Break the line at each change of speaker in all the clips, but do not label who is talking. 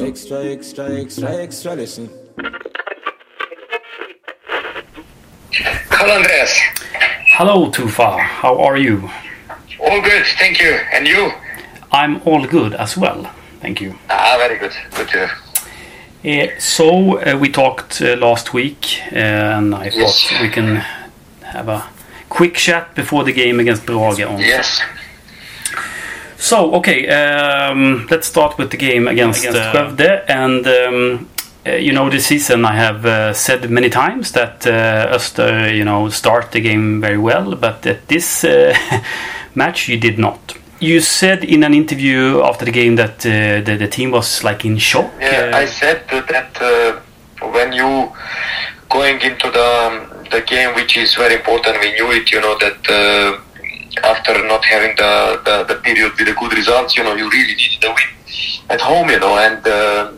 Extra, extra, extra, extra, listen.
Hello, Andreas.
Hello, Tufa. How are you?
All good, thank you. And you?
I'm all good as well. Thank you.
Ah, very good. Good to
Uh, so uh, we talked uh, last week, and I
Yes.
thought we can have a quick chat before the game against Brage on.
Yes.
So okay, um, let's start with the game against, against Skövde, and um, uh, you know this season I have uh, said many times that uh, Öster, you know, start the game very well, but at this uh, match you did not. You said in an interview after the game that uh, the, the team was like in shock.
Yeah,
uh,
I said that uh, when you going into the the game, which is very important, we knew it. You know that uh, after not having the, the the period with the good results, you know, you really needed a win at home. You know, and uh,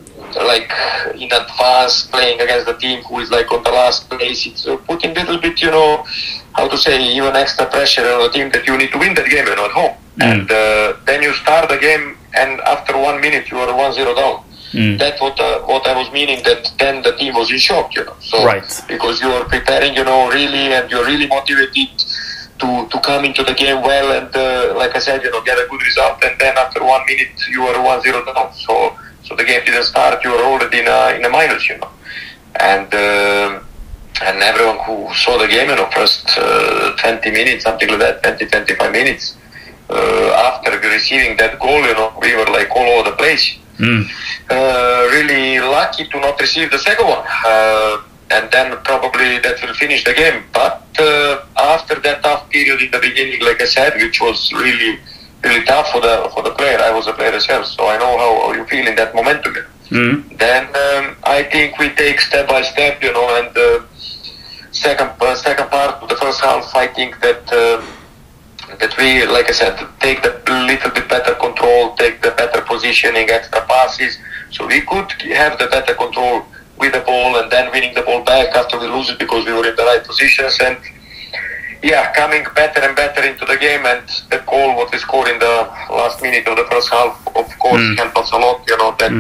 like in advance playing against the team who is like on the last place, it's uh, putting a little bit, you know, how to say, even extra pressure on the team that you need to win that game, you know, at home. And uh, then you start the game, and after one minute you are 1-0 down.
Mm.
That's what uh, what I was meaning. That then the team was in shock, you know. So
Right.
because you are preparing, you know, really, and you're really motivated to to come into the game well, and uh, like I said, you know, get a good result, and then after one minute you are 1-0 down. So so the game didn't start. You were already in a in a minus, you know, and. um and everyone who saw the game, you know, first uh, 20 minutes, something like that, 20, 25 minutes, uh, after receiving that goal, you know, we were like all over the place.
Mm.
Uh, really lucky to not receive the second one. And then probably that will finish the game. But uh, after that tough period in the beginning, like I said, which was really, really tough for the for the player. I was a player as well, so I know how, how you feel in that momentum.
Mm.
Then um, I think we take step by step, you know, and uh, second uh, second part of the first half, I think that uh, that we, like I said, take the little bit better control, take the better positioning, extra passes, so we could have the better control with the ball and then winning the ball back after we lose it because we were in the right positions and yeah, coming better and better into the game and the goal what we scored in the last minute of the first half, of course,
Mm.
helped us a lot. You know that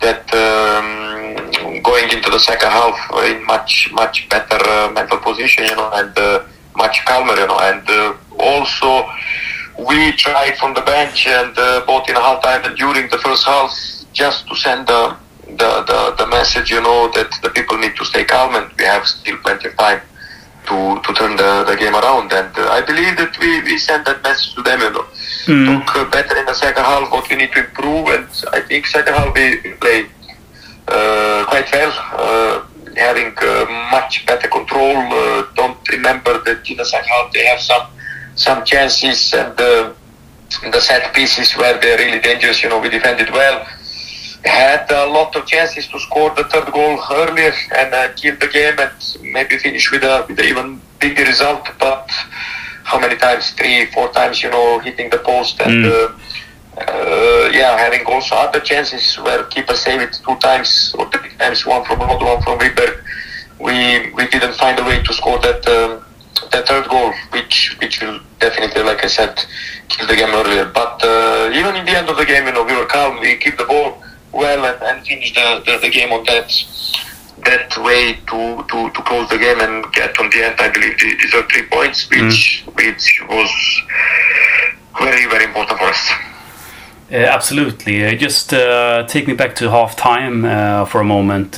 that um, going into the second half in much much better uh, mental position, you know, and uh, much calmer, you know, and uh, also we tried from the bench and uh, both in half time and during the first half just to send the, the, the, the message, you know, that the people need to stay calm and we have still plenty of time to, to turn the, the game around. And uh, I believe that we, we sent that message to them, you know.
Mm.
Took uh, better in the second half what we need to improve and I think second half we played uh, quite well, uh, having uh, much better control. Uh, don't remember that in the second half they have some some chances and the set pieces where they're really dangerous. You know, we defended well. Had a lot of chances to score the third goal earlier and uh, kill the game and maybe finish with a with an even bigger result. But how many times? Three, four times. You know, hitting the post and.
Mm.
Uh, uh, yeah, having also other chances where keeper saved it two times or three times, one from Rod, one from Wiberg. We we didn't find a way to score that um, that third goal, which which will definitely, like I said, kill the game earlier. But uh, even in the end of the game, you know, we were calm. We keep the ball well and, and finish the, the, the game on that that way to, to, to close the game and get on the end. I believe the- these are three points, which which was very very important for us.
Uh, absolutely. Uh, just uh, take me back to half time uh, for a moment.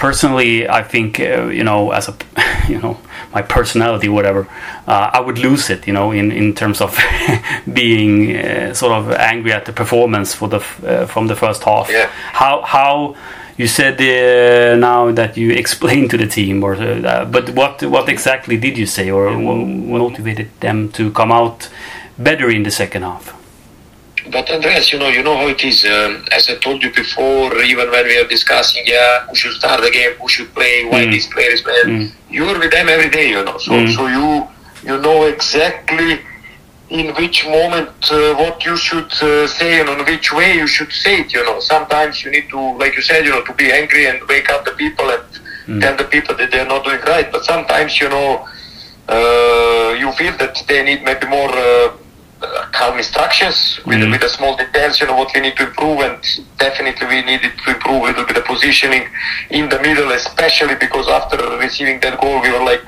Personally, I think uh, you know, as a you know, my personality, whatever, uh, I would lose it. You know, in in terms of being uh, sort of angry at the performance for the uh, from the first half.
Yeah.
How how. You said uh, now that you explained to the team, or uh, but what what exactly did you say, or what motivated them to come out better in the second half?
But Andreas, you know, you know how it is. Um, as I told you before, even when we are discussing, yeah, who should start the game, who should play, why
Mm.
this player is playing,
Mm.
you are with them every day, you know. So,
Mm.
so you you know exactly in which moment uh, what you should uh, say and on which way you should say it. You know, sometimes you need to, like you said, you know, to be angry and wake up the people and
Mm.
tell the people that they're not doing right. But sometimes, you know, uh, you feel that they need maybe more uh, calm instructions with,
Mm.
with the small details, you know, what we need to improve, and definitely we needed to improve a little bit the positioning in the middle, especially because after receiving that goal, we were like,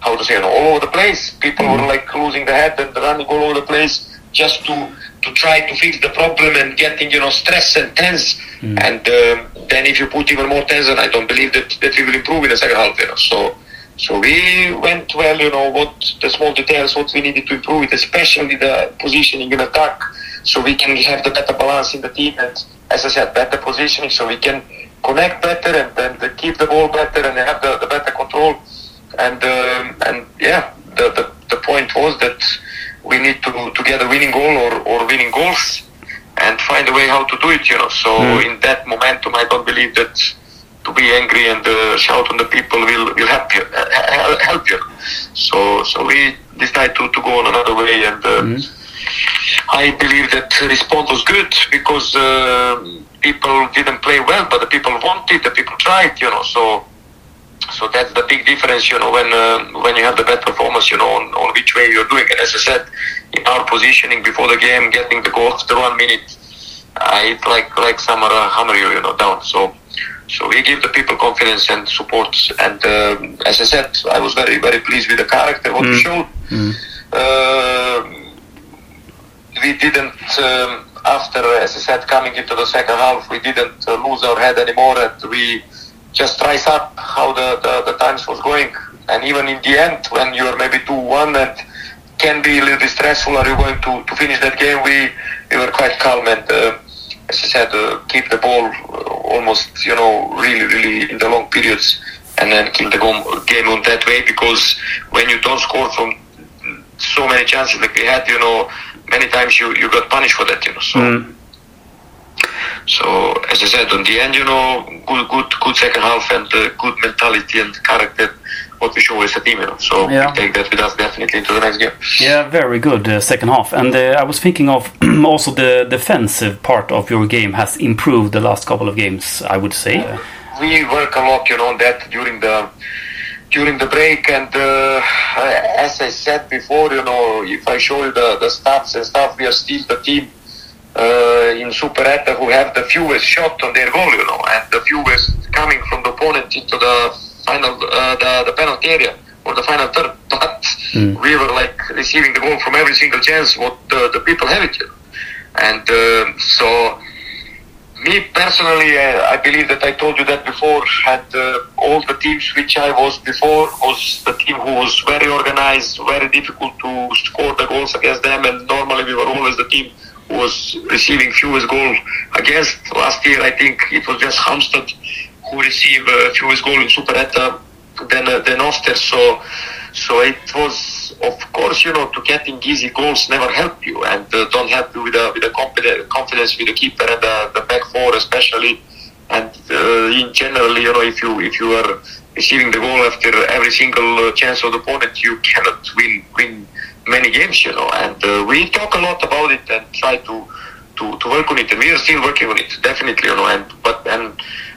how to say, you know, all over the place. People were like losing the head and running all over the place just to to try to fix the problem and getting, you know, stress and tense. And um, then if you put even more tension, I don't believe that, that we will improve in the second half, you know. So so we went well, you know, what the small details, what we needed to improve, it, especially the positioning in attack, so we can have the better balance in the team and, as I said, better positioning, so we can connect better and then keep the ball better and have the, the better control. And um, and yeah, the, the the point was that we need to to get a winning goal or, or winning goals and find a way how to do it, you know. So in that momentum, I don't believe that to be angry and uh, shout on the people will, will help you. Uh, hel- help you. So so we decided to, to go on another way, and uh, I believe that response was good because uh, people didn't play well, but the people wanted, the people tried, you know. So so that's the big difference, you know, when uh, when you have the best performance, you know, on, on which way you're doing. And as I said, in our positioning before the game, getting the goal after one minute, uh, it's like like summer uh, hammer you, you know, down. So so we give the people confidence and support. And um as I said, I was very very pleased with the character what we showed. Uh, we didn't. Um, after, as I said, coming into the second half, we didn't uh, lose our head anymore, and we just rise up how the, the, the times was going. And even in the end, when you are maybe 2-1 and can be a little bit stressful, are you going to, to finish that game? We, we were quite calm and, uh, as I said, uh, keep the ball uh, almost, you know, really, really in the long periods and then keep the game on that way because when you don't score from so many chances like we had, you know, many times you, you got punished for that, you know. So, so as I said, on the end, you know, good, good, good second half and uh, good mentality and character. What we show is a team. So
Yeah.
we take that with us definitely into the next game.
Yeah, very good uh, second half. And uh, I was thinking of also the defensive part of your game has improved the last couple of games, I would say.
we work a lot, you know, on that during the during the break. And uh, as I said before, you know, if I show you the, the stats and stuff, we are still the team uh, in Super Etta who have the fewest shot on their goal, you know, and the fewest coming from the opponent into the final, uh, the, the penalty area or the final third. But we were like receiving the goal from every single chance what the, the people have it. And uh, so me personally, uh, I believe that I told you that before. Had uh, all the teams which I was before was the team who was very organized, very difficult to score the goals against them. And normally we were always the team who was receiving fewest goals against. Last year, I think it was just Halmstad who received uh, fewest goal in Superetta than uh, than Öster. So so it was, of course, you know, to getting easy goals never help you and uh, don't help you with the with the confidence, confidence with the keeper and the, the back four especially. And uh, in general, you know, if you if you are receiving the goal after every single uh, chance of the opponent, you cannot win win many games, you know. And uh, we talk a lot about it and try to, to to work on it, and we are still working on it, definitely, you know. And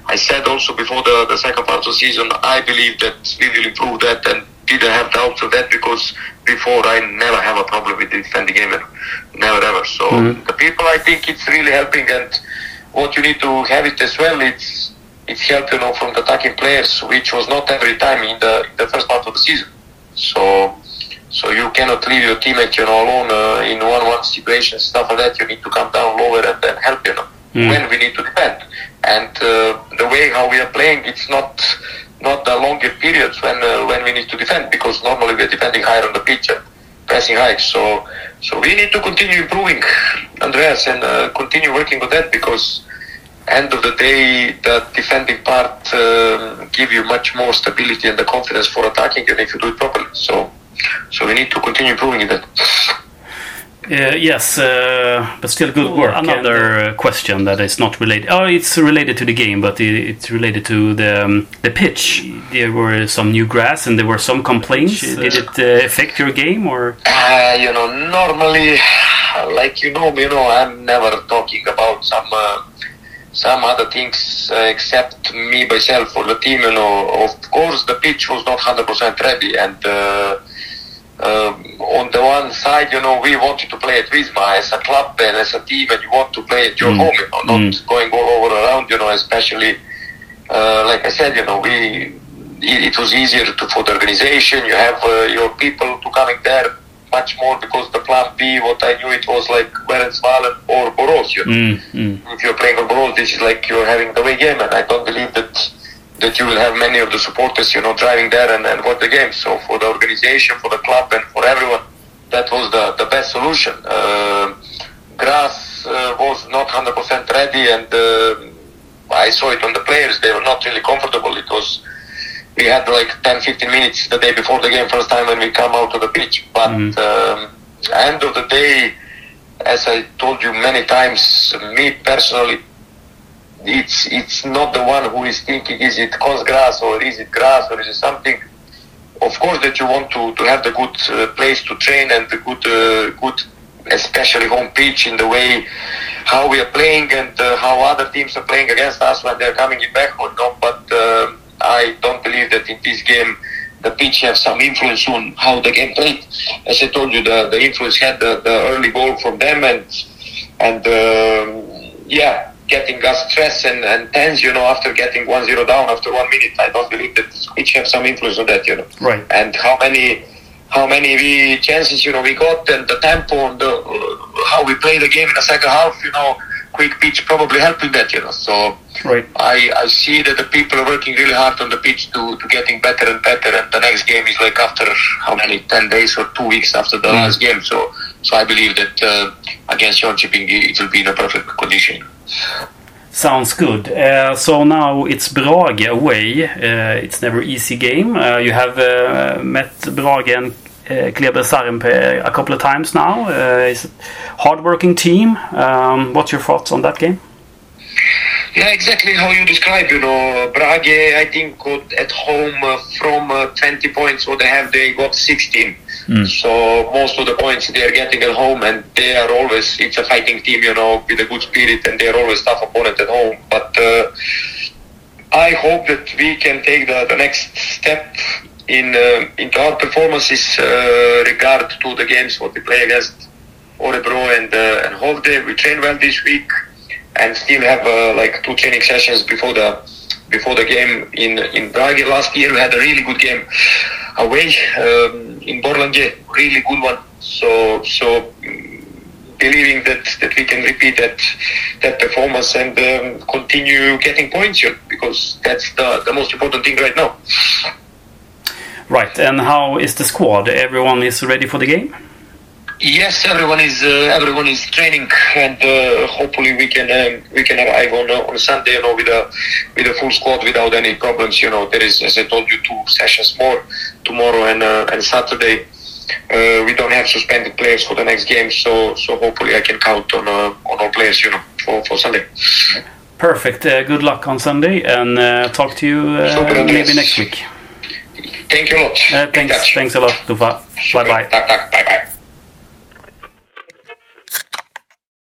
I said also before the, the second part of the season, I believe that we will improve that and didn't have doubts of that because before I never have a problem with defending game, and never ever. So the people, I think it's really helping, and what you need to have it as well, it's it's help you know from the attacking players, which was not every time in the in the first part of the season. So so you cannot leave your teammate you know alone uh, in one-one situations, stuff like that. You need to come down lower and then help you know when we need to defend. And uh, the way how we are playing, it's not not the longer periods when uh, when we need to defend because normally we are defending higher on the pitch and pressing high. So so we need to continue improving, Andreas, and uh, continue working on that because end of the day, the defending part um, give you much more stability and the confidence for attacking, and if you do it properly. So so we need to continue improving in that.
Uh, yes, uh, but still good work. Another uh, question that is not related. Oh, it's related to the game, but it, it's related to the um, the pitch. There were some new grass, and there were some complaints. Did it uh, affect your game, or?
Uh, you know, normally, like you know, you know, I'm never talking about some uh, some other things uh, except me myself or the team. You know, of course, the pitch was not hundred percent ready, and uh, um, on the one side, you know, we wanted to play at Visma as a club and as a team, and you want to play at your
Mm.
home, you know, not
Mm.
going all over around, you know, especially, uh, like I said, you know, we, it, it was easier to, for the organization. You have uh, your people to coming there much more because the plan B, what I knew, it was like Värendsvallen or Borås, you know
Mm, mm.
if you're playing on Borås, this is like you're having the away game, and I don't believe that that you will have many of the supporters, you know, driving there and, and watch the game. So for the organization, for the club, and for everyone, that was the, the best solution. Uh, grass uh, was not 100% ready, and uh, I saw it on the players. They were not really comfortable. It was we had like 10, 15 minutes the day before the game, first time when we come out to the pitch. But
Mm.
um, end of the day, as I told you many times, me personally, it's it's not the one who is thinking is it coarse grass or is it grass or is it something. Of course, that you want to, to have the good uh, place to train and the good uh, good, especially home pitch in the way how we are playing and uh, how other teams are playing against us when they're coming in back or not. But uh, I don't believe that in this game the pitch has some influence on how the game played. As I told you, the, the influence had the, the early goal from them and and um, yeah, getting us stressed and, and tense, you know, after getting 1-0 down after one minute. I don't believe that pitch have some influence on that, you know.
Right.
And how many how many we chances, you know, we got and the tempo and the, uh, how we play the game in the second half, you know, quick pitch probably helping that, you know. So
Right.
I, I see that the people are working really hard on the pitch to, to getting better and better and the next game is like after how many ten days or two weeks after the
Mm.
last game so so I believe that uh, against Jönköping it will be in a perfect condition.
Sounds good. Uh, so now it's Brage away. Uh, it's never easy game. Uh, you have uh, met Brage and uh, Kléber Saarenpää a couple of times now. Uh, it's a hard-working team. Um, what's your thoughts on that game?
Yeah, exactly how you describe. You know, Brage, I think got at home uh, from uh, 20 points, what they have, they got 16. So most of the points they are getting at home, and they are always it's a fighting team, you know, with a good spirit, and they are always tough opponent at home. But uh, I hope that we can take the, the next step in uh, into our performances uh, regard to the games what we play against Örebro and uh, and Skövde. We train well this week and still have uh, like two training sessions before the before the game in in Brage. Last year we had a really good game away um, in Borlänge, really good one. So so mm, believing that that we can repeat that that performance and um, continue getting points here because that's the the most important thing right now.
Right. And how is the squad? Everyone is ready for the game?
Yes, everyone is uh, everyone is training, and uh, hopefully we can um, we can arrive on uh, on Sunday, you know, with a with a full squad without any problems. You know, there is, as I told you, two sessions more tomorrow and uh, and Saturday. Uh, we don't have suspended players for the next game, so so hopefully I can count on uh, on all players, you know, for, for Sunday.
Perfect. Uh, good luck on Sunday and uh, talk to you uh, maybe next week.
Thank you a lot.
Uh, thanks, thanks a lot, Tufa. Bye bye.
Bye bye.